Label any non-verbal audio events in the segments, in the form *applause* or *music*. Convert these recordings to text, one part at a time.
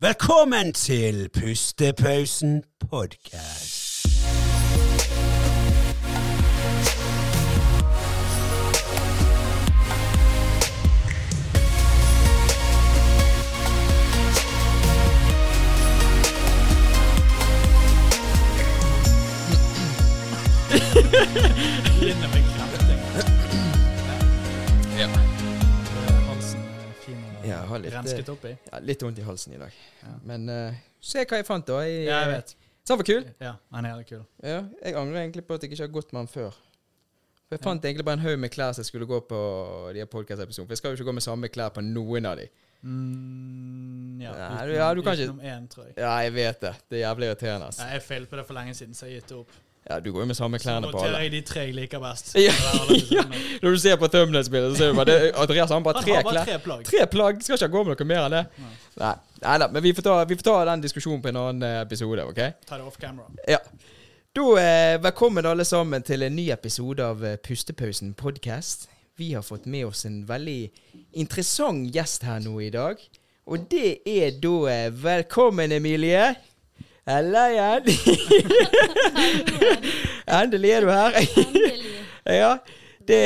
Velkommen til Pustepausen podkast. Har litt, i. Ja, litt vondt i halsen i dag. Ja. Men uh, se hva jeg fant, da. Jeg, Ja, jeg vet. Så han var kul. Ja, han er kul. Ja, jeg angrer egentlig på at jeg ikke har gått med han før. For Jeg fant egentlig bare en haug med klær som jeg skulle gå på de her podcast-episodene. For jeg skal jo ikke gå med samme klær på noen av de. Mm, ja, Nei, uten, ja, du kan ikke-. Ja, jeg vet det. Det er jævlig irriterende. Altså. Nei, jeg feilte på det for lenge siden, så jeg gitt opp. Ja, du går jo med samme klærne på alle. noterer alle. jeg de tre jeg liker best. Ja, er alle episodene. Når du ser på thumbnails-bildet, så ser du bare det, Andreas har bare Han tre bare tre plagg. Tre plagg. Skal ikke gå med noe mer enn det. Nei. Nei, nei da, men vi får, ta, vi får ta den diskusjonen på en annen eh, episode, OK? Ta det off camera. Ja. Da, eh, velkommen alle sammen til en ny episode av eh, Pustepausen podcast. Vi har fått med oss en veldig interessant gjest her nå i dag. Og det er da eh, Velkommen, Emilie. Halla Jan. *laughs* Endelig er du her. Endelig. ja. Det,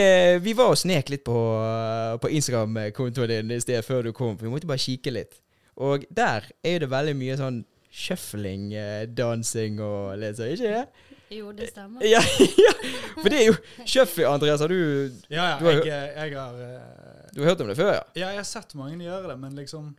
vi var og snek litt på, eh, på Instagram-kontoen din i sted før du kom. Vi måtte bare kikke litt. Og der er det veldig mye sånn shuffling, eh, dansing og litt sånn, ikke det? Jo, det stemmer. Ja, *laughs* ja, for det er jo Shuffling, Andreas. Har du, Ja, ja, Du har jeg, jeg har eh, du har hørt om det før, ja? Ja, jeg har sett mange gjøre det, men liksom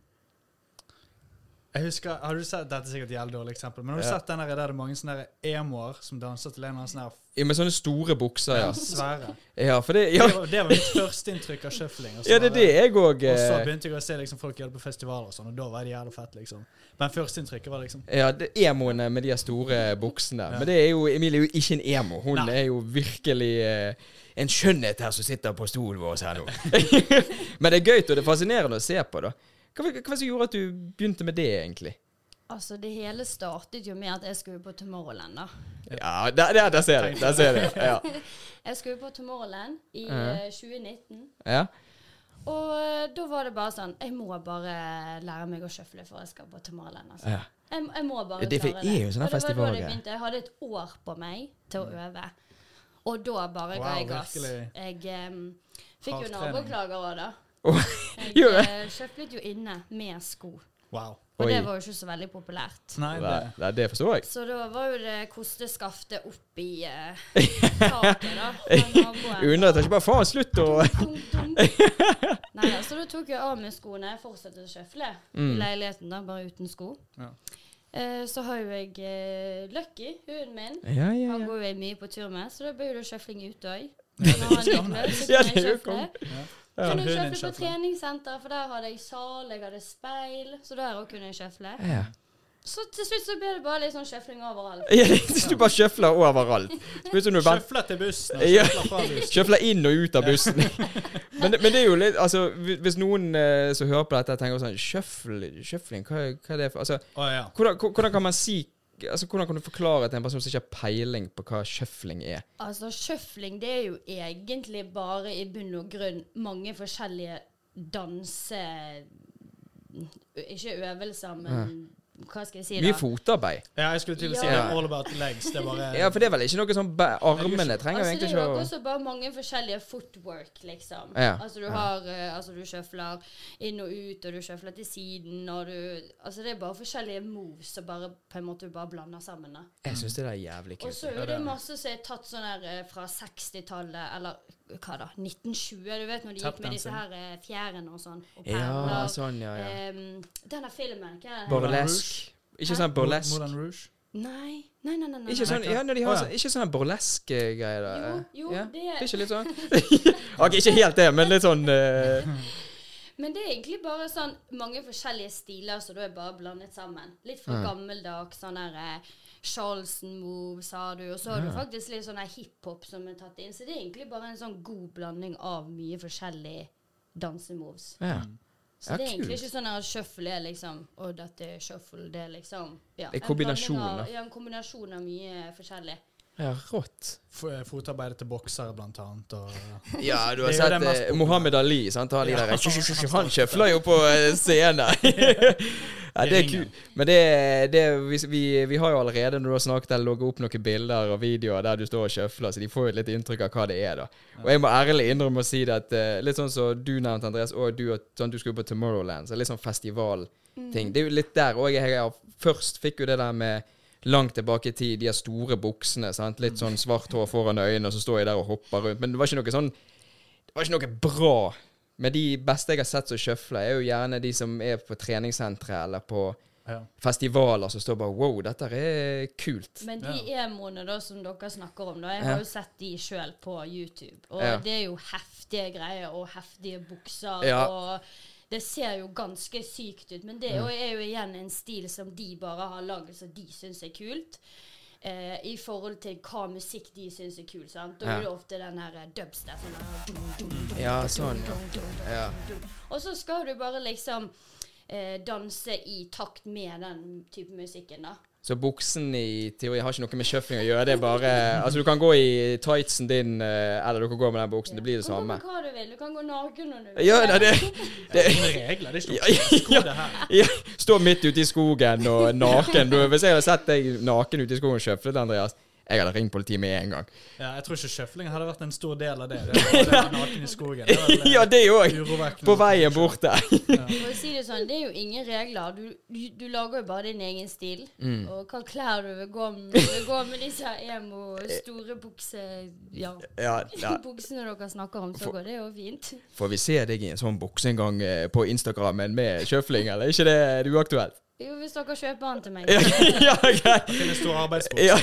Jeg husker, Har du sett Dette er sikkert et jævlig dårlig eksempel, men har du sett den der, der det er mange sånne emoer som danser til en eller annen sånn her ja med sånne store bukser, ja. svære? Ja, for det Ja, Det, var, det var mitt første inntrykk av shuffling. og så ja det er det jeg òg Og så begynte jeg å se liksom, folk gjøre det på festivaler, og sånn, og da var det jævlig fett. liksom. Men førsteinntrykket var liksom Ja, det emoene med de store buksene. Ja. Men det er jo Emilie er jo ikke en emo. Hun Nei. er jo virkelig eh, en skjønnhet her som sitter på stolen vår her nå. *laughs* *laughs* Men det er gøy og det er fascinerende å se på, da. Hva var hva det som gjorde at du begynte med det, egentlig? Altså, det hele startet jo med at jeg skulle på Tomorrowland, da. Ja, der, der, der ser jeg. Der ser jeg. *laughs* Ja. Jeg skulle på Tomorrowland i uh, eh, 2019. ja. Og eh, da var det bare sånn Jeg må bare lære meg å sjøfle før jeg skal på Tomorrowland. Altså. ja. Jeg, jeg må bare det klare er jo sånn Og det var da festivaler. det begynte. Jeg hadde et år på meg til å øve. Og da bare ga jeg gass. Jeg um, fikk jo naboklager òg, da. Jeg *laughs* eh, sjøflet jo inne med sko. wow. Og Oi. det var jo ikke så veldig populært. Nei, det, det det forstår jeg. Så da var jo det kosteskaftet opp i uh, *laughs* taket, da. Undret ikke bare faen, slutt å. *laughs* Nei, så da tok jeg av meg skoene. Jeg fortsatte å sjøfle Mm. i leiligheten, da, bare uten sko. Ja. Eh, så har jo jeg uh, Lucky, hunden min. Ja, ja, Han går jo jeg mye på tur med, så da blir det sjøfling ute òg. Ja, det er jeg jo. Ja. Kunne jeg Hunden på treningssenter, for der hadde jeg sal, jeg hadde speil, så der òg kunne jeg kjøfle. ja. Så til slutt så ble det bare litt sånn kjøfling overalt. ja det- du bare kjøfler overalt. Sjøfler til bussen og Ja. sjøfler fra bussen. Sjøfler inn og ut av bussen. men, men det er jo litt Altså, hvis noen eh, som hører på dette, tenker sånn Kjøfling, hva, hva er det for Altså, oh, ja. hvordan, hvordan kan man si Altså, Hvordan kan du forklare til en person som ikke har peiling på hva kjøfling er? Altså, kjøfling det er jo egentlig bare i bunn og grunn mange forskjellige danse... Ikke øvelser, men hva skal jeg si, da? Mye fotarbeid. ja, jeg skulle til å si Ja. det all about legs. Det er bare Ja, for det er vel ikke noe sånn Armene trenger Altså, det egentlig er jo Det er også bare mange forskjellige footwork, liksom. Ja. Altså, du Ja. har eh, Altså, du sjøfler inn og ut, og du sjøfler til siden, og du Altså, det er bare forskjellige moves som bare på en måte du bare blander sammen, da. Jeg syns det er jævlig kult. Og så er det. masse som er tatt sånn her eh, fra 60-tallet, eller hva da, 1920, du vet når de gikk med disse her eh, fjærene og sånn, og Ja, sånn, ja, ja. Em, denne filmen, hva er det? Burlesk. Ikke sånn burlesk. Moulin Rouge. Nei, nei, nei, nei. nei. Ikke sånn, ja, når de har Å, ja. sånn, ikke sånn burlesk-greier. da. Jo, jo, ja? det er ikke litt sånn *laughs* Ok, ikke helt det, men litt sånn eh, *laughs* Men det er egentlig bare sånn mange forskjellige stiler som da er bare blandet sammen. Litt fra Ja. gammeldags, sånn der eh, Charleston-moves har du, og så har du faktisk litt sånn hiphop som er tatt inn. Så det er egentlig bare en sånn god blanding av mye forskjellige dansemoves. Ja. Så Ja, det er egentlig kult. ikke sånn at shuffle er liksom Og dette er shuffle, det er liksom ja, Det er en kombinasjon, av- da. Ja, en kombinasjon av mye forskjellig. Ja, rått. Eh, Fotarbeidet til boksere, blant annet. Og, *laughs* Ja, du har sett eh. Mohammed Ali. Sant? Har Ja, der, han- han *laughs* kjøfler jo på eh, scenen. ja, *laughs* det er kult. Men det, det vi, vi, vi har jo allerede, når du har snakket eller logget opp noen bilder og videoer der du står og kjøfler, så de får jo litt inntrykk av hva det er, da. Og jeg må ærlig innrømme å si det at eh, litt sånn som du nevnte, Andreas, og du, sånn, du skulle på Tomorrowland, så litt sånn festivalting. Det er jo litt der òg jeg jeg først fikk jo det der med langt tilbake i tid, de har store buksene. Sant? Litt sånn svart hår foran øynene, og så står jeg der og hopper rundt. Men det var ikke noe sånn Det var ikke noe bra. Men de beste jeg har sett som sjøfler, er jo gjerne de som er på treningssentre eller på ja. festivaler som står bare Wow, dette er kult. Men de emoene da som dere snakker om, da, jeg Ja. har jo sett de sjøl på YouTube. Og Ja. det er jo heftige greier og heftige bukser. Ja. Og det ser jo ganske sykt ut. Men det er jo, er jo igjen en stil som de bare har lagd som de syns er kult. Eh, I forhold til hva musikk de syns er kult. sant? Da Ja. er det ofte den her dubstepen. dubstep. Her, dum, dum, dum, Ja, sånn, Ja. Og så skal du bare liksom eh, danse i takt med den type musikken, da. Så buksen i teori har ikke noe med sjøfling å gjøre. Det er bare Altså, du kan gå i tightsen din, eh, eller du kan gå med den buksen. Det blir det Du kan samme. gå hva du vil. Du kan gå naken når du vil. Ja, det, *laughs* det, Det er regler. Det er Ja, ikke noe ja. ja, Stå midt ute i skogen og naken. Du, hvis jeg hadde sett deg naken ute i skogen og sjøflet, Andreas, jeg hadde ringt politiet med en gang. Ja, jeg tror ikke sjøfling hadde vært en stor del av det. *laughs* det, var det naken i skogen. Det var Ja, det òg. På veien bort der. For å si det sånn, det er jo ingen regler. Du, du, du lager jo bare din egen stil. Mm. Og hva klær du vil gå med. Du vil gå med disse emo, store bukse... Ja. Ja, ja. *laughs* Buksene dere snakker om, så går det jo fint. Får vi se deg i en sånn bukse en gang eh, på Instagrammen med sjøfling, eller er ikke det er det uaktuelt? Jo, hvis dere kjøper den til meg. Ja, *laughs* ja, greit. Ja.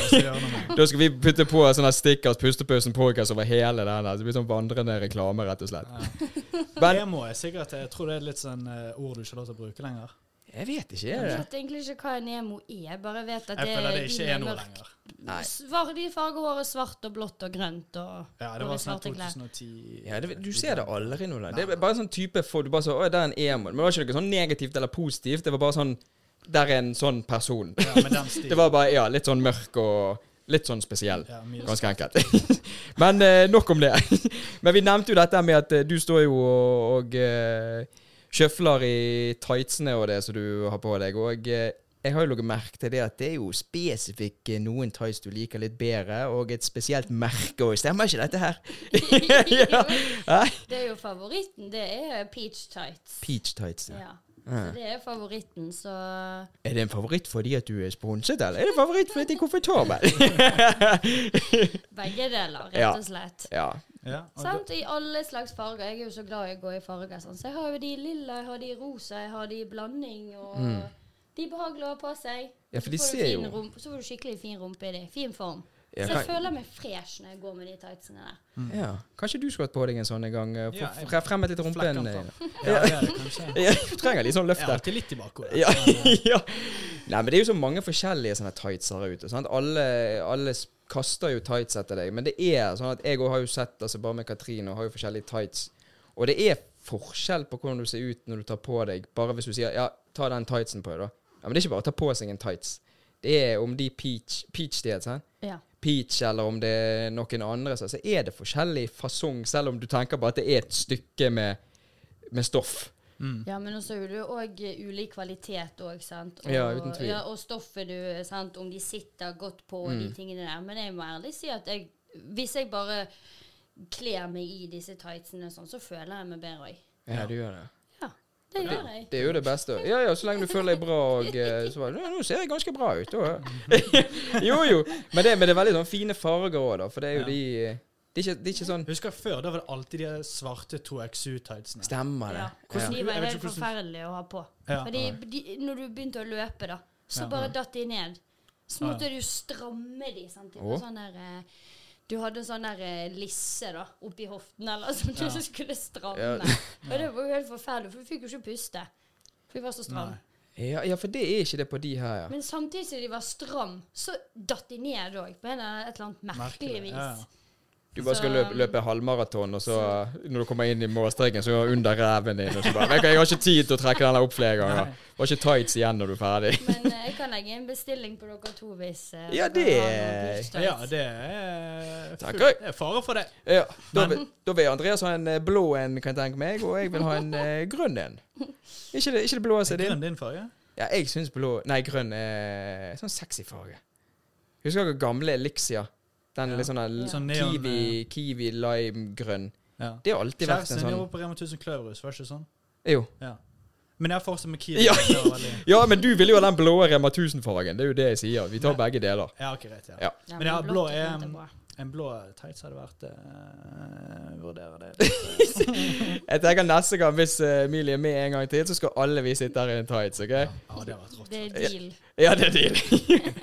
Da skal vi putte på sånne stickers, pustepausen podcast over hele den. Det blir sånn vandrende reklame, rett og slett. Men Emo er sikkert Jeg tror det er litt sånn eh, ord du ikke har lov til å bruke lenger. jeg vet ikke, Jeg er det? vet egentlig ikke hva en emo er. Jeg bare vet at det det ikke er noe mørk- lenger. Var de farger håret svart og blått og grønt og Ja, det var sånn 2010 Ja, det, du ser det aldri nå. lenger Det er bare sånn type for, Du bare så, Å, det er en emo. Men det var ikke noe sånn negativt eller positivt. Det var bare sånn Der er en sånn person. Ja. *laughs* Det var bare ja, litt sånn mørk og litt sånn spesiell. ja, Ganske enkelt. *laughs* Men eh, nok om det. *laughs* Men vi nevnte jo dette med at eh, du står jo og, og eh, sjøfler i tightsene og det som du har på deg. Og eh, jeg har jo lagt merke til det at det er jo spesifikke noen tights du liker litt bedre, og et spesielt merke òg. Stemmer ikke dette her? ja. Det er jo favoritten. Det er peach tights. Peach tights. Ja. Ja. Så det er favoritten, så Er det en favoritt fordi at du er sponset, eller er det en favoritt fordi at det er komfortabel? *laughs* begge deler, rett og slett. ja. Ja, Sant? I alle slags farger. Jeg er jo så glad i å gå i farger. Sånn. Så jeg har jo de lilla, jeg har de rosa, jeg har de i blanding. Og de er behagelige å ha på seg. Mm. Ja, for de ser jo- rump, så får du skikkelig fin rumpe i de. Fin form. Ja, så jeg kan- føler meg fresh når jeg går med de tightsene der. ja. Kanskje du skulle hatt på deg en sånn en gang? Få Ja, jeg- fremmet litt rumpen. Flekkant, *laughs* ja. Ja, kanskje. *laughs* Ja, du trenger litt sånn løft Jeg er alltid litt i bakhodet. Ja, *laughs* ja. Nei, men det er jo så mange forskjellige sånne tights her ute. Sant? Alle, alle kaster jo tights etter deg. Men det er sånn at jeg òg har jo sett, altså bare med Katrine, og har jo forskjellige tights. Og det er forskjell på hvordan du ser ut når du tar på deg Bare hvis du sier 'ja, ta den tightsen på deg', da. Ja, Men det er ikke bare å ta på seg en tights. Det er om de peach Peach det, sant? Ja. Peach, eller om det er noen andre, så så er det forskjellig fasong, selv om du tenker på at det er et stykke med, med stoff. Mm. Ja, men også er det òg ulik kvalitet òg, sant. Og, Ja, uten tvil. Ja, og stoffet du sant, Om de sitter godt på Mm. de tingene der. Men jeg må ærlig si at jeg, hvis jeg bare kler meg i disse tightsene sånn, så føler jeg meg bedre òg. Ja, du gjør det. Ja, det gjør jeg. Det er jo det beste. Ja, ja, så lenge du føler deg bra og eh, så bare, Nå ser jeg ganske bra ut. Da. *laughs* jo, jo. Men det, men det er veldig sånn fine farger òg, da. For det er jo Ja. de Det er ikke, det er ikke sånn Jeg husker før, da var det alltid de svarte 2XU-tightsene. Stemmer det. Ja. Ja. De var helt hvordan- forferdelige å ha på. Ja. Fordi de, når du begynte å løpe, da, så Ja. bare datt de ned. Så Ja. måtte du stramme de. Sant? Det Sånn der, eh, du hadde en sånn der eh, lisse da, oppi hoften eller sånn Ja. du skulle stramme. Ja. Og det var jo helt forferdelig, for du fikk jo ikke puste. For de var så stram. Ja, ja, for det er ikke det på de her, ja. Men samtidig som de var stram, så datt de ned òg. På en eller et eller annet merkelig Merkelig, vis. ja, ja. Du bare skal løpe, løpe halvmaraton, og så når du kommer inn i målstreken, så er du under ræven din. Og så bare «Vet 'Jeg har ikke tid til å trekke den opp flere ganger.' Du har ikke tights igjen når du er ferdig. Men eh, jeg kan legge en bestilling på dere to hvis uh, Ja, det- Ja, det er, full, er fare for det. Ja, da, vil, da vil Andreas ha en eh, blå en, kan jeg tenke meg, og jeg vil ha en uh, grønn en. Ikke det, ikke det blå som Er din? grønn din farge? Ja, jeg syns blå Nei, grønn er sånn sexy farge. Husker dere gamle Elixia? Den Ja. litt sånn Sånn kiwi, kiwi lime-grønn. Ja. Det har alltid vært en sånn Kjæresten din på Rema 1000 Kløverhus, var det ikke sånn? Jo. Ja. Men jeg har fortsatt med Kiwi. Ja. *laughs* Ja, men du vil jo ha den blå Rema 1000-fargen. Det er jo det jeg sier. Vi tar begge deler. Ja, ok, greit. Ja. Ja. Ja, Men ja, blå er en blå tights hadde vært uh, Vurderer det. *laughs* Jeg tenker neste gang, hvis eh, Emilie er med en gang til, så skal alle vi sitte her i en tights, OK? Ja, det var rått. Det er deal. Ja, det er deal.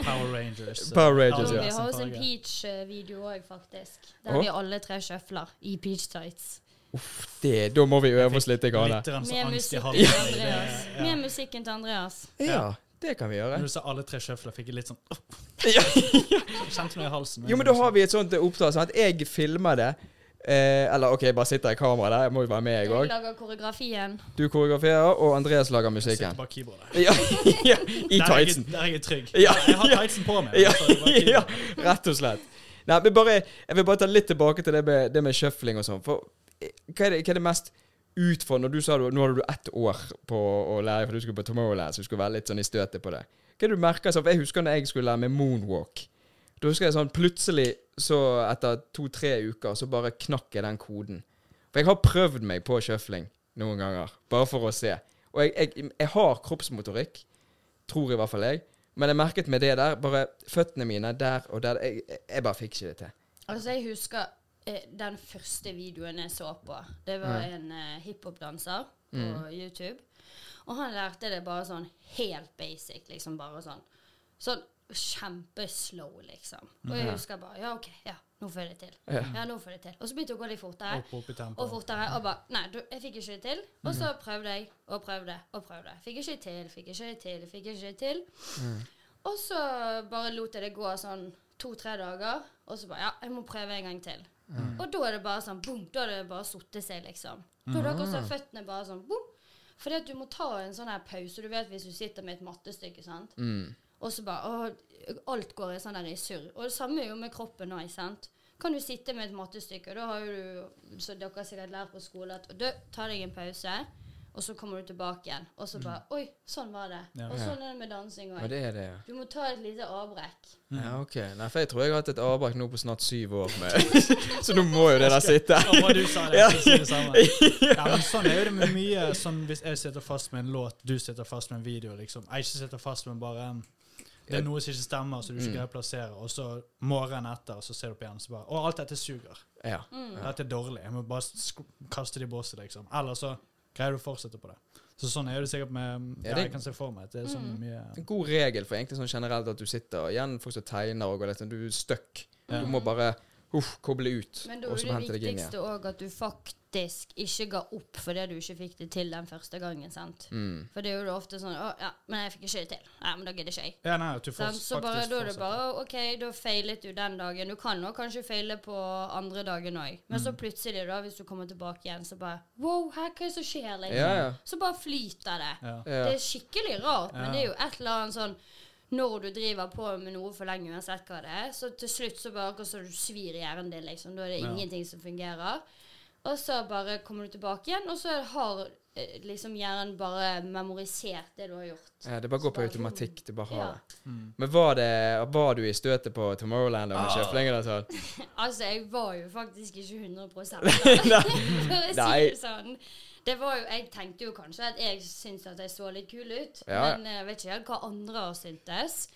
Power Rangers. Power Rangers, Rangers, vi ja. har også en. Peach-video òg, faktisk. Der oh. vi alle tre sjøfler i peach tights. Uff, Det, da må vi øve oss litt. Med musikken halsen. til Andreas. Det- Med ja. musikken til Andreas. Ja, det kan vi Når gjøre. du sa alle tre sjøfler, fikk jeg litt sånn *laughs* Ja. Kjente noe i halsen. Jo, men da har vi et sånt oppdrag. Sånn at jeg filmer det. Eh, eller OK, jeg bare sitter i kamera der. Jeg må jo være med, jeg òg. Du lager koreografien. Du koreograferer, og Andreas lager Sitter musikken. bak keyboardet. *laughs* Ja, ja, I Der er jeg- tightsen. Der er jeg trygg. Ja, Jeg har tightsen på meg. Er ja, rett og slett. Nei, men bare, jeg vil bare ta litt tilbake til det med, det med shuffling og sånn. For eh, hva er, det, hva er det mest utfordrende? Du sa du, nå hadde du ett år på å lære, for du skulle på Tomorrowland, så du skulle være litt sånn i støtet på det. Hva er det du merker? For jeg husker når jeg skulle lære meg moonwalk. Da husker jeg sånn plutselig, så etter to-tre uker, så bare knakk jeg den koden. For jeg har prøvd meg på shuffling noen ganger, bare for å se. Og jeg, jeg, jeg har kroppsmotorikk, tror i hvert fall jeg. Men jeg merket med det der, bare føttene mine der og der Jeg, jeg, bare fikk ikke det til. Altså, jeg husker den første videoen jeg så på. Det var en uh, hiphop-danser på Mm. YouTube. Og han lærte det bare sånn helt basic, liksom bare sånn. Sånn kjempeslow, liksom. Og jeg husker bare Ja, OK, ja, nå får jeg det til. Ja. Ja, nå får jeg det til. Og så begynte det å gå litt fortere. Opp, opp i tempo. Og fortere. Og bare Nei, du, jeg fikk ikke det til. Og så prøvde jeg og prøvde og prøvde. Fikk ikke det til, fikk ikke det til, fikk ikke det til. Og så bare lot jeg det gå sånn to-tre dager, og så bare Ja, jeg må prøve en gang til. Og da er det bare sånn boom, Da er det bare sotte seg, liksom. Da er det akkurat som føttene bare sånn boom. Fordi at du må ta en sånn her pause. Du vet hvis du sitter med et mattestykke, sant. Mm. Og så bare å, Alt går i sånn der i surr. Og det samme er jo med kroppen òg, sant. Kan du sitte med et mattestykke, og da har jo du, så dere sikkert lært på skole, at du tar deg en pause, og så kommer du tilbake igjen. Og så bare Oi, sånn var det. Ja. Og sånn er det med dansing òg. det det, ja. Du må ta et lite avbrekk. Ja, ok. Nei, for jeg tror jeg har hatt et avbrekk nå på snart syv år med *laughs* Så nå må jo det der sitte. Ja, du sa det, Ja. jeg si det samme. *laughs* Ja, men sånn er jo det med mye sånn Hvis jeg sitter fast med en låt, du sitter fast med en video, liksom. Jeg ikke sitter fast med bare en Det er noe som ikke stemmer, så du ikke Mm. greier å plassere, og så morgenen etter, så ser du på igjen, så bare Å, alt dette suger. Ja. Mm. Dette er dårlig. Jeg må bare sk kaste det i båset, liksom. Eller så greier du å fortsette på det. Så sånn er det sikkert med Ja, Ja, jeg kan se for meg det er sånn Mm. mye En god regel for egentlig sånn generelt at du sitter og igjen folk som tegner og går litt sånn, du er stuck. Ja. Du må bare uff, koble ut, Men da er det viktigste òg at du faktisk ikke ga opp fordi du ikke fikk det til den første gangen. sant? Mm. For det er jo ofte sånn Å, ja, men jeg fikk ikke det til. Nei, men da gidder ikke jeg. Ja, nei, at du får? Så bare, da er det bare OK, da feilet du den dagen. Du kan nok kanskje feile på andre dagen òg. Men Mm. så plutselig, da, hvis du kommer tilbake igjen, så bare Wow, her, hva er det som skjer? Liksom? Ja, ja. Så bare flyter det. Det er skikkelig rart, men det er jo et eller annet sånn når du driver på med noe for lenge, uansett hva det er, så til slutt så bare akkurat så du svir i hjernen din, liksom. Da er det Ja. ingenting som fungerer. Og så bare kommer du tilbake igjen, og så har eh, liksom hjernen bare memorisert det du har gjort. Ja, det bare går på bare- automatikk. Du bare har Ja. det. Mm. Men var, det, var du i støtet på Tomorrowland om kjøflingen og sånn? *laughs* Altså, jeg var jo faktisk ikke 100 da, *laughs* for å si det sånn. Det var jo, Jeg tenkte jo kanskje at jeg syntes at jeg så litt kul ut, Ja. men jeg vet ikke helt hva andre har syntes.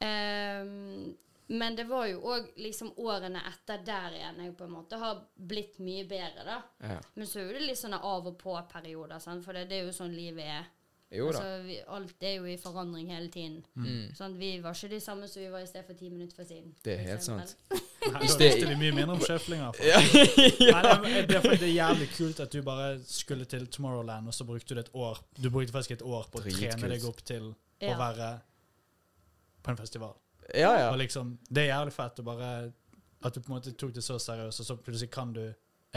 Ehm, men det var jo òg liksom årene etter der igjen jeg på en måte har blitt mye bedre, da. Ja. Men så er det litt sånne av og på-perioder, for det, det er jo sånn livet er. Jo da. Altså, vi, alt er jo i forandring hele tiden. Mm. Sånn, Vi var ikke de samme som vi var i sted for ti minutter for siden. Det er helt sant. *laughs* Nei, da visste vi mye mindre om sjøflinger. *laughs* Ja. Nei, det, det, er det er jævlig kult at du bare skulle til Tomorrowland, og så brukte du et år Du brukte faktisk et år på å Dritkult. trene deg opp til å være på en festival. ja, ja. Og liksom, Det er jævlig fett å bare At du på en måte tok det så seriøst, og så plutselig kan du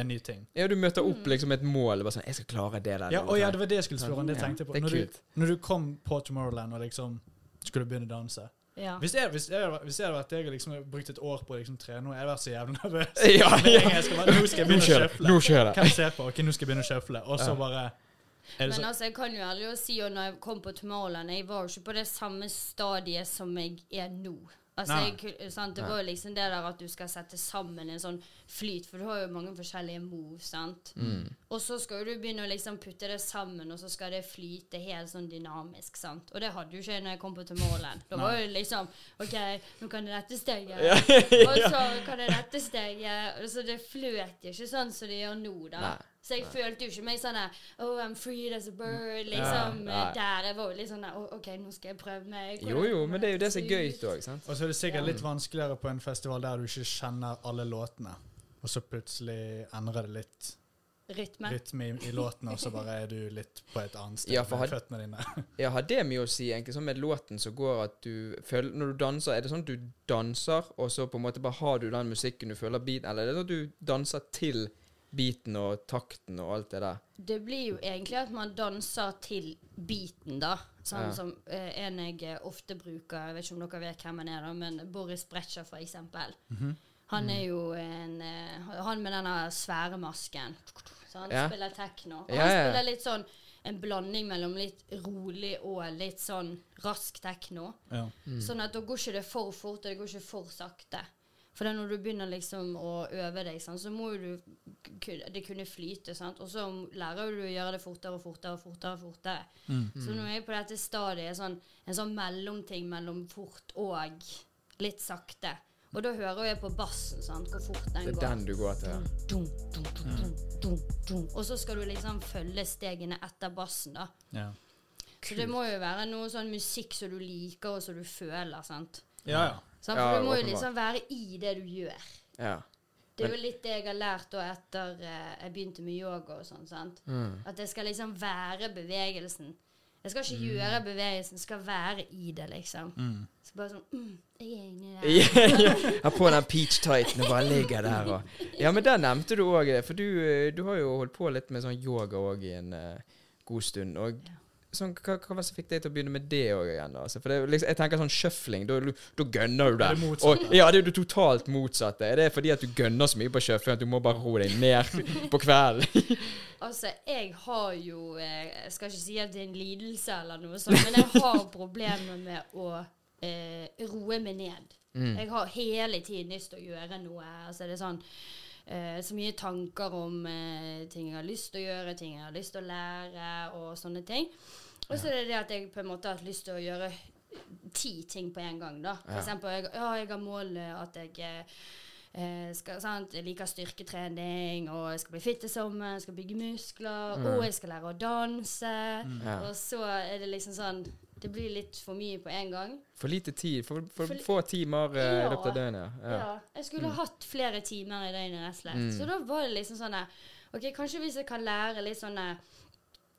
en ny ting. Ja, du møter opp liksom et mål. Bare sånn 'Jeg skal klare det der.' Ja, og ja, det var det jeg skulle spørre om. Det tenkte jeg på. Når du, når du kom på Tomorrowland og liksom skulle begynne å danse Ja. Hvis jeg, hvis jeg, hvis jeg hadde vært deg og liksom brukt et år på å liksom trene, jeg vært så jævlig nervøs. *laughs* Ja, ja. jeg skal bare, nå skal jeg begynne å kjøfle. Nå skjer det. Hvem ser på? Ok, nå skal jeg begynne å kjøfle. Og så Ja. bare er det Men så, altså, jeg kan jo ærlig å si at når jeg kom på Tomorrowland, jeg var jo ikke på det samme stadiet som jeg er nå. Altså, jeg, sant? Det var jo liksom det der at du skal sette sammen en sånn flyt, for du har jo mange forskjellige move, sant. Mm. Og så skal du begynne å liksom putte det sammen, og så skal det flyte helt sånn dynamisk, sant. Og det hadde jo ikke jeg når jeg kom på til målen. Da var jo liksom OK, nå kan det dette steget. *laughs* Ja. Og så kan det dette steget. Så det fløt ikke sånn som det gjør nå, da. Nei. Så jeg følte jo ikke meg sånn Oh, I'm free as a bird. Liksom Ja, der. Jeg var jo litt sånn OK, nå skal jeg prøve meg. Jo, jo, men det er jo det som er gøy òg, sant? og så er det sikkert litt vanskeligere på en festival der du ikke kjenner alle låtene. Og så plutselig endrer det litt Rytme. rytme i, i låten, og så bare er du litt på et annet sted Ja, for med had- føttene dine. *laughs* Ja, har det mye å si, egentlig, sånn med låten som går at du føler Når du danser, er det sånn at du danser, og så på en måte bare har du den musikken du føler beaten, eller er det sånn at du danser til beaten og takten og alt det der? Det blir jo egentlig at man danser til beaten, da. Sånn Ja. som eh, en jeg eh, ofte bruker, jeg vet ikke om dere vet hvem han er, da, men Boris Bretscher, for eksempel. Mhm. Han er jo en eh, Han med denne svære masken. Så han Ja. spiller tekno. Og Ja, han ja. spiller litt sånn en blanding mellom litt rolig og litt sånn rask tekno. Ja. Mm. Sånn at da går ikke det for fort, og det går ikke for sakte. For det er når du begynner liksom å øve deg, sant, så må jo du det kunne flyte. Sant? Og så lærer du å gjøre det fortere og fortere og fortere. og fortere. Mm. Så nå er jeg på dette stadiet sånn, en sånn mellomting mellom fort og litt sakte. Og da hører jeg på bassen, sant, hvor fort den Det er går. den du går etter. ja. Dum, dum, dum, dum, dum, dum. Og så skal du liksom følge stegene etter bassen, da. Ja. Så det må jo være noe sånn musikk som du liker, og som du føler, sant. ja, ja. Sant? Ja, For du må jo liksom være i det du gjør. ja. Det er jo litt det jeg har lært da etter eh, jeg begynte med yoga og sånn. sant? Mm. At det skal liksom være bevegelsen. Jeg skal ikke gjøre bevegelsen, jeg skal være i det, liksom. Mm. Så bare sånn mm, Jeg er inni der. ja, ja. *laughs* Ha på den peach tighten og bare ligger der og Ja, men der nevnte du òg For du, eh, du har jo holdt på litt med sånn yoga òg i en uh, god stund. Og Ja. Sånn, hva, hva var det som fikk deg til å begynne med det òg igjen? Altså, for det, liksom, jeg tenker sånn shuffling, da, da gønner du det. Er det Og, ja, det er jo det totalt motsatte. Er det fordi at du gønner så mye på shuffling at du må bare roe deg ned på kvelden? *laughs* Altså, jeg har jo eh, Jeg skal ikke si at det er en lidelse eller noe sånt, men jeg har problemer med å eh, roe meg ned. Mm. Jeg har hele tiden lyst til å gjøre noe. Altså, det er sånn eh, så mye tanker om eh, ting jeg har lyst til å gjøre, ting jeg har lyst til å lære, og sånne ting. Og så er det det at jeg på en måte har hatt lyst til å gjøre ti ting på en gang. da. For Ja. eksempel, jeg, ja, jeg har mål at jeg eh, eh, skal, sant? Jeg liker styrketrening, og jeg skal bli fit i sommer, jeg skal bygge muskler, Mm. og jeg skal lære å danse. Ja. Og så er det liksom sånn Det blir litt for mye på en gang. For lite tid. For, for, For- få timer eh, i Ja. løpet av døgnet. Ja. Ja. jeg skulle hatt flere timer i døgnet, rett og slett. Mm. Så da var det liksom sånn OK, kanskje hvis jeg kan lære litt sånn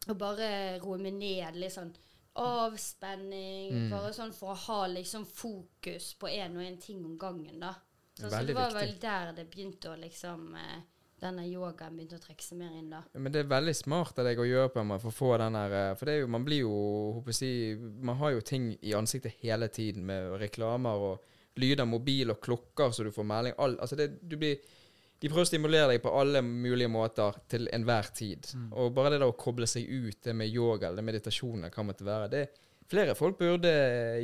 Å bare roe meg ned, litt sånn avspenning. Mm. Bare sånn for å ha liksom fokus på én og én ting om gangen, da. Så, så det var viktig. vel der det begynte å liksom eh, Denne yogaen begynte å trekke seg mer inn, da. Men det er veldig smart av deg å gjøre på en måte for å få den der eh, For det er jo, man blir jo håper jeg, si, Man har jo ting i ansiktet hele tiden med reklamer og lyder, mobil og klokker så du får melding. All, altså det, du blir De prøver å stimulere deg på alle mulige måter til enhver tid. Og bare det da å koble seg ut, det med yoga eller meditasjon eller hva det måtte være det, Flere folk burde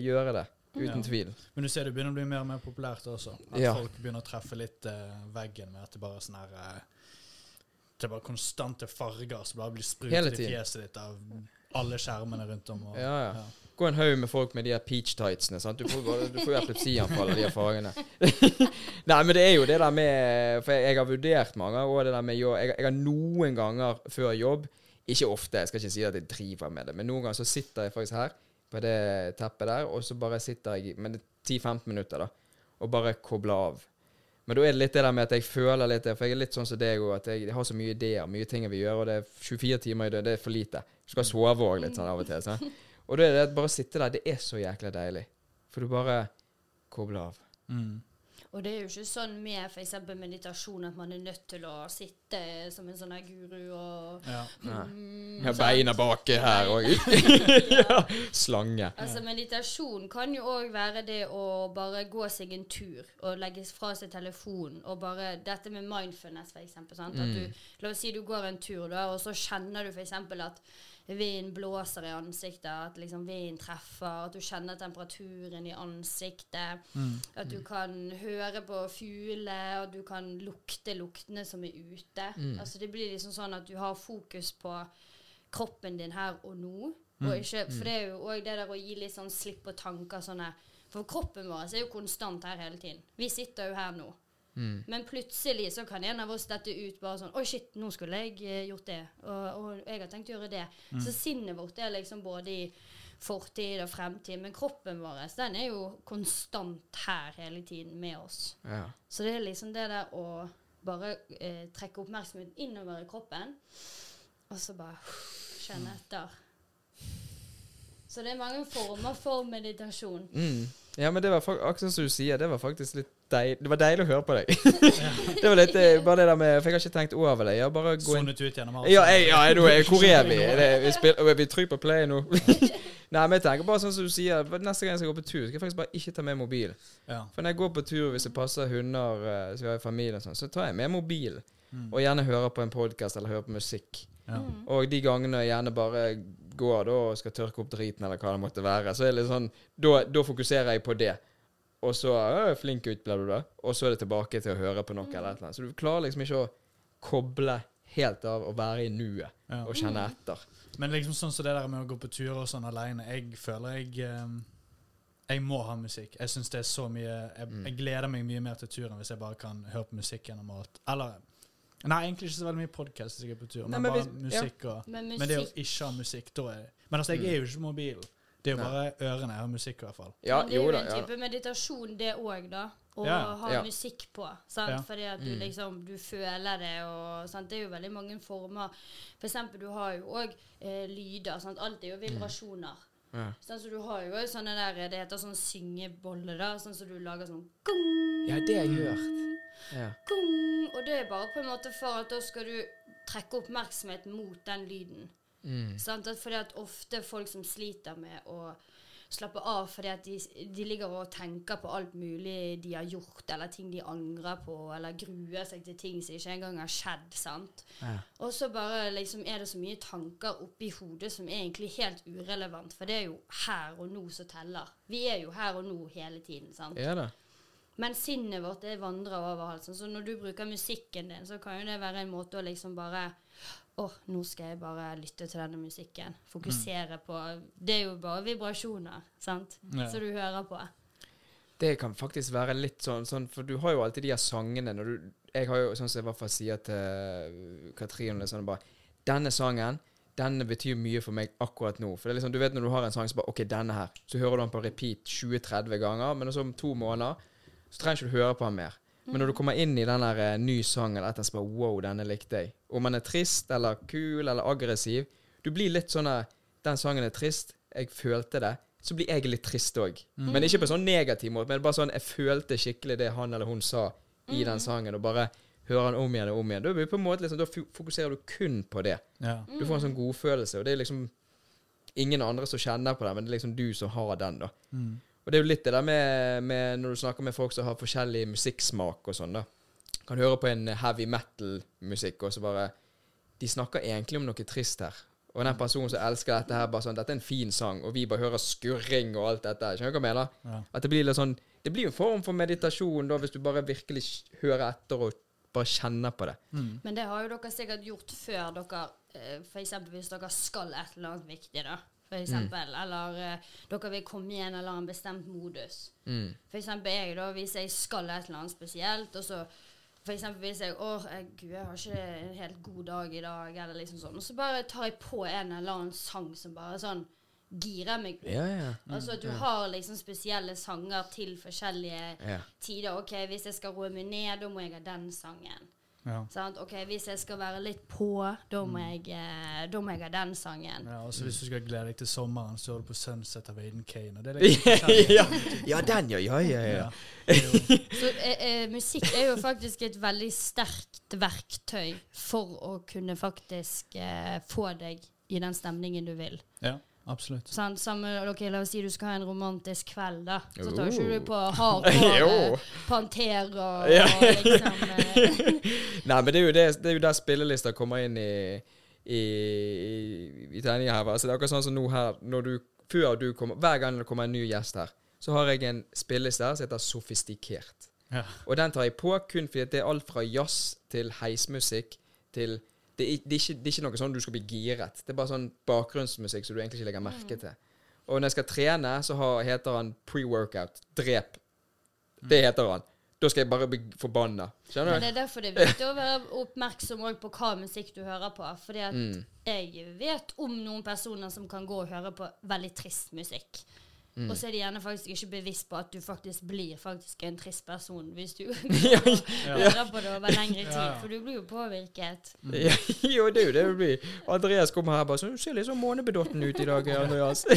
gjøre det, uten Ja. tvil. Men du ser det begynner å bli mer og mer populært også. At Ja. folk begynner å treffe litt uh, veggen med at det bare er sånn her uh, Det er bare konstante farger som bare blir sprutet i fjeset ditt av alle skjermene rundt om. Og, Ja, ja. Gå en haug med folk med de her peach tightsene. Sant? Du får bare- du får jo epilepsianfall av de fargene. *laughs* Nei, men det er jo det der med For jeg, jeg har vurdert mange ganger, det der med jobb jeg, jeg har noen ganger før jobb Ikke ofte, jeg skal ikke si at jeg driver med det, men noen ganger så sitter jeg faktisk her på det teppet der, og så bare sitter jeg med det 10-15 minutter, da, og bare kobler av. Men da er det litt det der med at jeg føler litt det, for jeg er litt sånn som deg òg, at jeg har så mye ideer, mye ting jeg vil gjøre, og det er 24 timer i døgnet, det er for lite. Du skal sove òg litt sånn av og til. Sånn. Og da er det bare å sitte der, det er så jækla deilig. For du bare kobler av. Mm. Og det er jo ikke sånn med f.eks. meditasjon at man er nødt til å sitte som en sånn her guru og Ja. mm, Ja, beina bak her òg. *laughs* ja. Slange. Altså Meditasjon kan jo òg være det å bare gå seg en tur og legge fra seg telefonen. Og bare dette med mindfulness, for eksempel. At du, la oss si du går en tur, da, og så kjenner du f.eks. at vinden blåser i ansiktet, at liksom vinden treffer, at du kjenner temperaturen i ansiktet. At du kan høre på fugler, og du kan lukte luktene som er ute. Altså Det blir liksom sånn at du har fokus på kroppen din her og nå. Og ikke, for det er jo òg det der å gi litt sånn slipp på tanker sånne For kroppen vår er jo konstant her hele tiden. Vi sitter jo her nå. Men plutselig så kan en av oss dette ut bare sånn Oi, shit, nå skulle jeg eh, gjort det. Og, og jeg har tenkt å gjøre det. Så sinnet vårt er liksom både i fortid og fremtid. Men kroppen vår den er jo konstant her hele tiden med oss. Ja. Så det er liksom det der å bare eh, trekke oppmerksomheten innover i kroppen, og så bare kjenne etter. Så det er mange former for meditasjon. Mm. Ja, men det var akkurat som du sier, det var faktisk litt deilig Det var deilig å høre på deg. *laughs* det var litt eh, bare det der med For jeg har ikke tenkt over det. Jeg har bare gå inn Sonet ut gjennom alt. Ja, jeg, ja nå er, hvor er vi? *laughs* Det, vi, spiller, vi trykker på play nå. *laughs* Nei, men jeg tenker bare sånn som du sier Neste gang jeg skal gå på tur, skal jeg faktisk bare ikke ta med mobil. Ja. For når jeg går på tur, hvis det passer hunder eh, som vi har i familien, og sånn, så tar jeg med mobilen. Og gjerne hører på en podkast eller hører på musikk. Ja. Og de gangene jeg gjerne bare går da og skal tørke opp driten, eller hva det måtte være, så er det litt sånn Da, da fokuserer jeg på det. Og så «Å, flink ut, bla, bla, bla. Og så er det tilbake til å høre på noe eller et eller annet. Så du klarer liksom ikke å koble helt av og være i nuet Ja. og kjenne etter. Men liksom sånn som det der med å gå på turer og sånn alene, jeg føler jeg um Jeg må ha musikk. Jeg synes det er så mye jeg, Mm. jeg gleder meg mye mer til turen hvis jeg bare kan høre på musikk gjennom alt. Eller Nei, egentlig ikke så veldig mye podkast hvis jeg er på tur, Nei, men, men bare hvis- musikk og Men Men det å musikk ikke ha musikk, da er Men altså, jeg er jo ikke på mobilen. Det er jo bare ørene jeg har musikk, i hvert fall. Ja, Men det er jo da. en Ja. type meditasjon, det òg, da. Å Ja. ha Ja. musikk på. Sant? Ja. Fordi at du Mm. liksom Du føler det, og sant? Det er jo veldig mange former. For eksempel, du har jo òg eh, lyder. Sant? Alt er jo vibrasjoner. Ja. Sånn, så du har jo sånne der Det heter sånn syngebolle, da. Sånn som du lager sånn ja, det har jeg hørt. Ja. Kung, Og det er bare på en måte for at da skal du trekke oppmerksomhet mot den lyden. Mm. Sant? Fordi at ofte folk som sliter med å slappe av fordi at de, de ligger og tenker på alt mulig de har gjort, eller ting de angrer på, eller gruer seg til ting som ikke engang har skjedd. sant? Ja. Og så bare liksom er det så mye tanker oppi hodet som er egentlig helt urelevant, for det er jo her og nå som teller. Vi er jo her og nå hele tiden. sant? ja da. Men sinnet vårt det vandrer over halsen. Så når du bruker musikken din, så kan jo det være en måte å liksom bare Å, nå skal jeg bare lytte til denne musikken. Fokusere på Det er jo bare vibrasjoner, sant? Ja. som du hører på. Det kan faktisk være litt sånn, sånn For du har jo alltid de her sangene når du Jeg har jo, sånn som jeg i hvert fall sier til Katrine sånn bare Denne sangen denne betyr mye for meg akkurat nå. For det er liksom, Du vet når du har en sang som bare OK, denne her. Så hører du den på repeat 20-30 ganger, men så om to måneder så trenger ikke du høre på ham mer. Men når du kommer inn i den der eh, ny sang eller et eller annet, så bare Wow, denne likte jeg. Om han er trist eller kul eller aggressiv Du blir litt sånn der Den sangen er trist. Jeg følte det. Så blir jeg litt trist òg. Men ikke på en sånn negativ måte, men bare sånn jeg følte skikkelig det han eller hun sa i den sangen, og bare hører han om igjen og om igjen. Da, blir på en måte liksom, da fokuserer du kun på det. Ja. Du får en sånn godfølelse, og det er liksom ingen andre som kjenner på det, men det er liksom du som har den, da. Mm. Og det er jo litt det der med, med når du snakker med folk som har forskjellig musikksmak og sånn, da. Kan høre på en heavy metal-musikk, og så bare De snakker egentlig om noe trist her. Og den personen som elsker dette her, bare sånn Dette er en fin sang, og vi bare hører skurring og alt dette. Skjønner du hva jeg mener? Ja. At det blir litt sånn Det blir en form for meditasjon, da, hvis du bare virkelig hører etter og bare kjenner på det. Mm. Men det har jo dere sikkert gjort før dere F.eks. For eksempel hvis dere skal et eller annet viktig, da. For eksempel. Eller uh, dere vil komme i en eller annen bestemt modus. Mm. Eksempel jeg, da, hvis jeg skal et eller annet spesielt, og så eksempel hvis jeg Å, gud, jeg har ikke en helt god dag i dag, eller liksom sånn. Og så bare tar jeg på en eller annen sang som bare sånn girer meg opp. Ja, ja. Altså at du har liksom spesielle sanger til forskjellige Ja. tider. OK, hvis jeg skal roe meg ned, da må jeg ha den sangen. Ja. Sant? Ok, Hvis jeg skal være litt på, da må Mm. jeg, eh, da må jeg ha den sangen. Ja, og så Hvis du skal glede deg til sommeren, så er du på 'Sunset' av Aiden Kane. Og det er *laughs* liksom ja, ja, den, ja. Ja, ja, ja. Det *laughs* Så eh, eh, musikk er jo faktisk et veldig sterkt verktøy for å kunne faktisk eh, få deg i den stemningen du vil. ja, absolutt. Sånn, Samme, ok, La oss si du skal ha en romantisk kveld, da. Så tar ikke du på *laughs* hardcore eh, Panter og, Ja. og liksom eh, *laughs* Nei, men det er jo, det, det er jo der spillelister kommer inn i i, i, i tegninga her. Altså, det er akkurat sånn som nå her når du, Før du kommer Hver gang det kommer en ny gjest her, så har jeg en spilleliste her som heter Sofistikert. Ja. Og den tar jeg på kun fordi det er alt fra jazz til heismusikk til det er, det, er ikke, det er ikke noe sånn du skal bli giret. Det er bare sånn bakgrunnsmusikk som du egentlig ikke legger merke til. Og når jeg skal trene, så har, heter han pre-workout. Drep. Det heter han. Da skal jeg bare bli forbanna. Skjønner du? Men det er derfor det er viktig å være oppmerksom på hva musikk du hører på. Fordi at Mm. jeg vet om noen personer som kan gå og høre på veldig trist musikk. Mm. Og så er de gjerne faktisk ikke bevisst på at du faktisk blir faktisk en trist person hvis du *laughs* Ja, hører på det over lengre tid. Ja, ja. For du blir jo påvirket. Mm. jo, det er jo det du blir. Andreas kommer her bare sånn 'Du ser litt sånn månebedotten ut i dag, Andreas'. *laughs*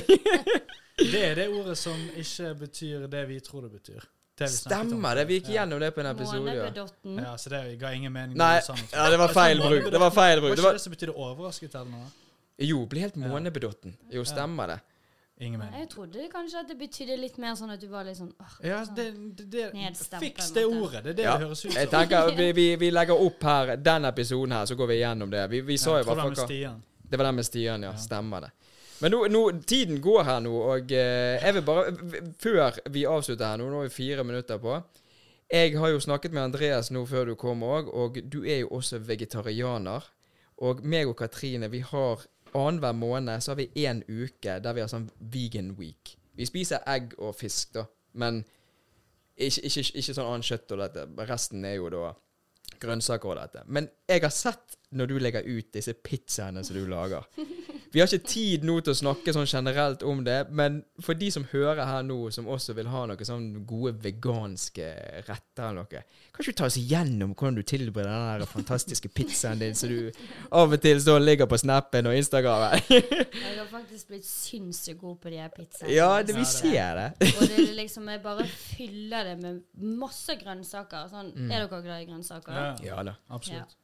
Det er det ordet som ikke betyr det vi tror det betyr. Det. Stemmer det. Vi gikk gjennom det på en episode. Ja. Månebedotten. Ja, så det ga ingen mening. Nei, ja, det var feil bruk. Det var feil bruk. Det ikke var, det som betydde overrasket eller noe? jo, bli helt månebedotten. Jo, stemmer det. Ingen mening. Jeg trodde kanskje at det betydde litt mer sånn at du var litt sånn åh, Ja, det, det, det Fiks det ordet. Det er det Ja. det høres ut Jeg som. tenker vi, vi, vi legger opp her den episoden her, så går vi igjennom det. Vi, vi sa Ja, jo jeg tror hva det var. Det var den med Stian, ja. Ja. Stemmer det. Men nå, nå, tiden går her nå, og eh, jeg vil bare Før vi avslutter her nå, nå er vi fire minutter på Jeg har jo snakket med Andreas nå før du kom òg, og du er jo også vegetarianer. Og meg og Katrine, vi har annenhver måned så har vi én uke der vi har sånn vegan week. Vi spiser egg og fisk, da, men ikke, ikke, ikke sånn annet kjøtt og dette. Resten er jo da grønnsaker og dette. Men jeg har sett når du legger ut disse pizzaene som du lager. Vi har ikke tid nå til å snakke sånn generelt om det, men for de som hører her nå, som også vil ha noen sånn gode veganske retter eller noe, kan ikke du ta oss igjennom hvordan du tilbereder den der fantastiske pizzaen din som du av og til står og ligger på Snappen og Instagramen? Jeg har faktisk blitt sinnssykt god på de her pizzaene. ja, det, vi ser det. Og det er liksom, jeg bare fyller det med masse grønnsaker. Sånn, Mm. Er dere glad i grønnsaker? Ja, Ja da. absolutt.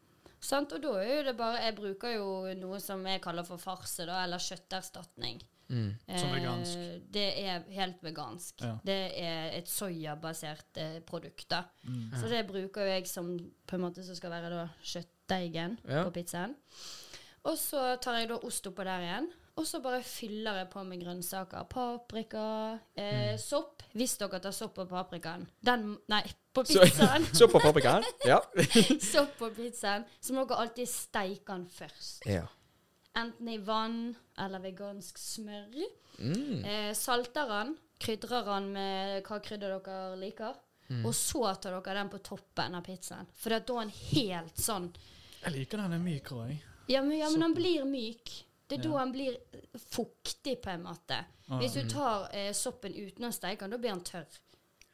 Sant? Og da er jo det bare Jeg bruker jo noe som jeg kaller for farse, da, eller kjøtterstatning. Mm. Som vegansk. Eh, det er helt vegansk. Ja. Det er et soyabasert eh, produkt. da. Mm. Så det bruker jo jeg som på en måte som skal være da kjøttdeigen Ja. på pizzaen. Og så tar jeg da ost oppå der igjen. Og så bare fyller jeg på med grønnsaker. Paprika, eh, Mm. sopp. Hvis dere tar sopp på paprikaen. Den Nei, på Så- pizzaen. *laughs* Sopp på paprikaen? Ja. *laughs* sopp på pizzaen. Så må dere alltid steike den først. ja. Enten i vann eller vegansk smør. Mm. Eh, salter den, krydrer den med hva krydder dere liker. Mm. Og så tar dere den på toppen av pizzaen. For da er den helt sånn Jeg liker den er myk òg. Ja, men, ja, men den blir myk. Det er Ja. da den blir fuktig, på en måte. Ah, Hvis du tar eh, soppen uten å steike den, da blir den tørr.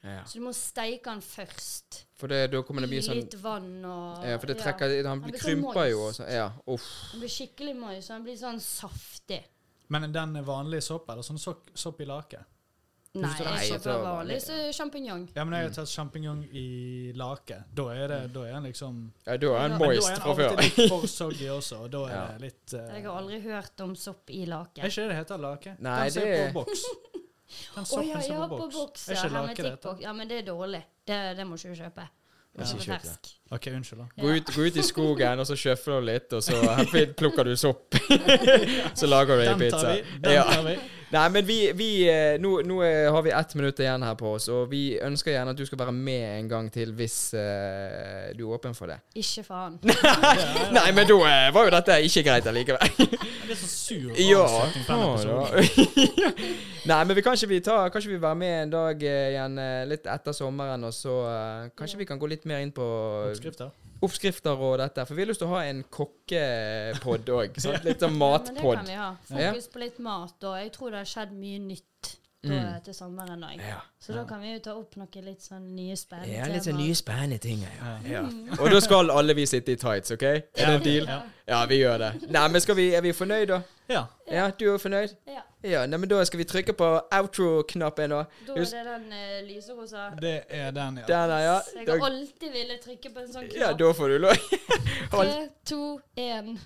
Ja. Så du må steike den først. For det, da kommer det mye bli sånn litt vann og Ja, for det ja. trekker Han blir sånn krymper jo og moist. sånn. Ja, uff. Han blir skikkelig moist, så den blir sånn saftig. Men den er vanlig sopp, eller sånn sopp, sopp i lake? Nei, det er jeg den- vanlig så sjampinjong. Ja, men jeg har tatt sjampinjong i lake. Da er det, da er den liksom Ja, da er han før. Men da moist er den fra *laughs* for soggy også, og da er Ja. det litt uh, Jeg har aldri hørt om sopp i lake. Er ikke det det heter lake? Nei, den det er på boks. *laughs* Den soppen oh, ja, som er på på boks. boks. Er Ja, ikke lake det hermetikkboks. Ja, men det er dårlig. Det, det må ikke du kjøpe. Ja. Ikke Ikke kjøp det. OK, unnskyld, da. Gå ut, gå ut i skogen, og så sjøfler du litt, og så *laughs* plukker du sopp. *laughs* så lager du ei Den tar pizza. vi. Den Ja. tar vi. Nei, men vi, vi eh, nå, nå eh, har vi ett minutt igjen her på oss, og vi ønsker gjerne at du skal være med en gang til hvis uh, du er åpen for det. Ikke faen. *laughs* Nei, men da uh, var jo dette ikke greit allikevel. *laughs* Det er så sur *laughs* Ja, ja. Nei, men vi, kanskje vi tar Kanskje vi være med en dag uh, igjen litt etter sommeren, og så kanskje vi kan gå litt mer inn på Oppskrifter. Oppskrifter og dette. For vi har lyst til å ha en kokkepod òg. *laughs* Litt sånn Ja, men det kan vi ha. Fokus på litt mat, og jeg tror det har skjedd mye nytt da til sommeren òg. Ja. Så da kan vi jo ta opp noen litt sånn nye spennende Ja, litt sånn nye spennende ting. Ja. Ja. Ja. Og da skal alle vi sitte i tights, OK? Er det en deal? Ja. Ja, vi gjør det. Nei, men skal vi, Er vi fornøyd, da? Ja. Ja, du er fornøyd? Ja. Ja, nei, men Da skal vi trykke på outro-knappen. da. Da er det den uh, lyserosa. Det er den, ja. Den er, ja. Jeg har alltid villet trykke på en sånn ja, da får du lov. *laughs* Tre, to, én.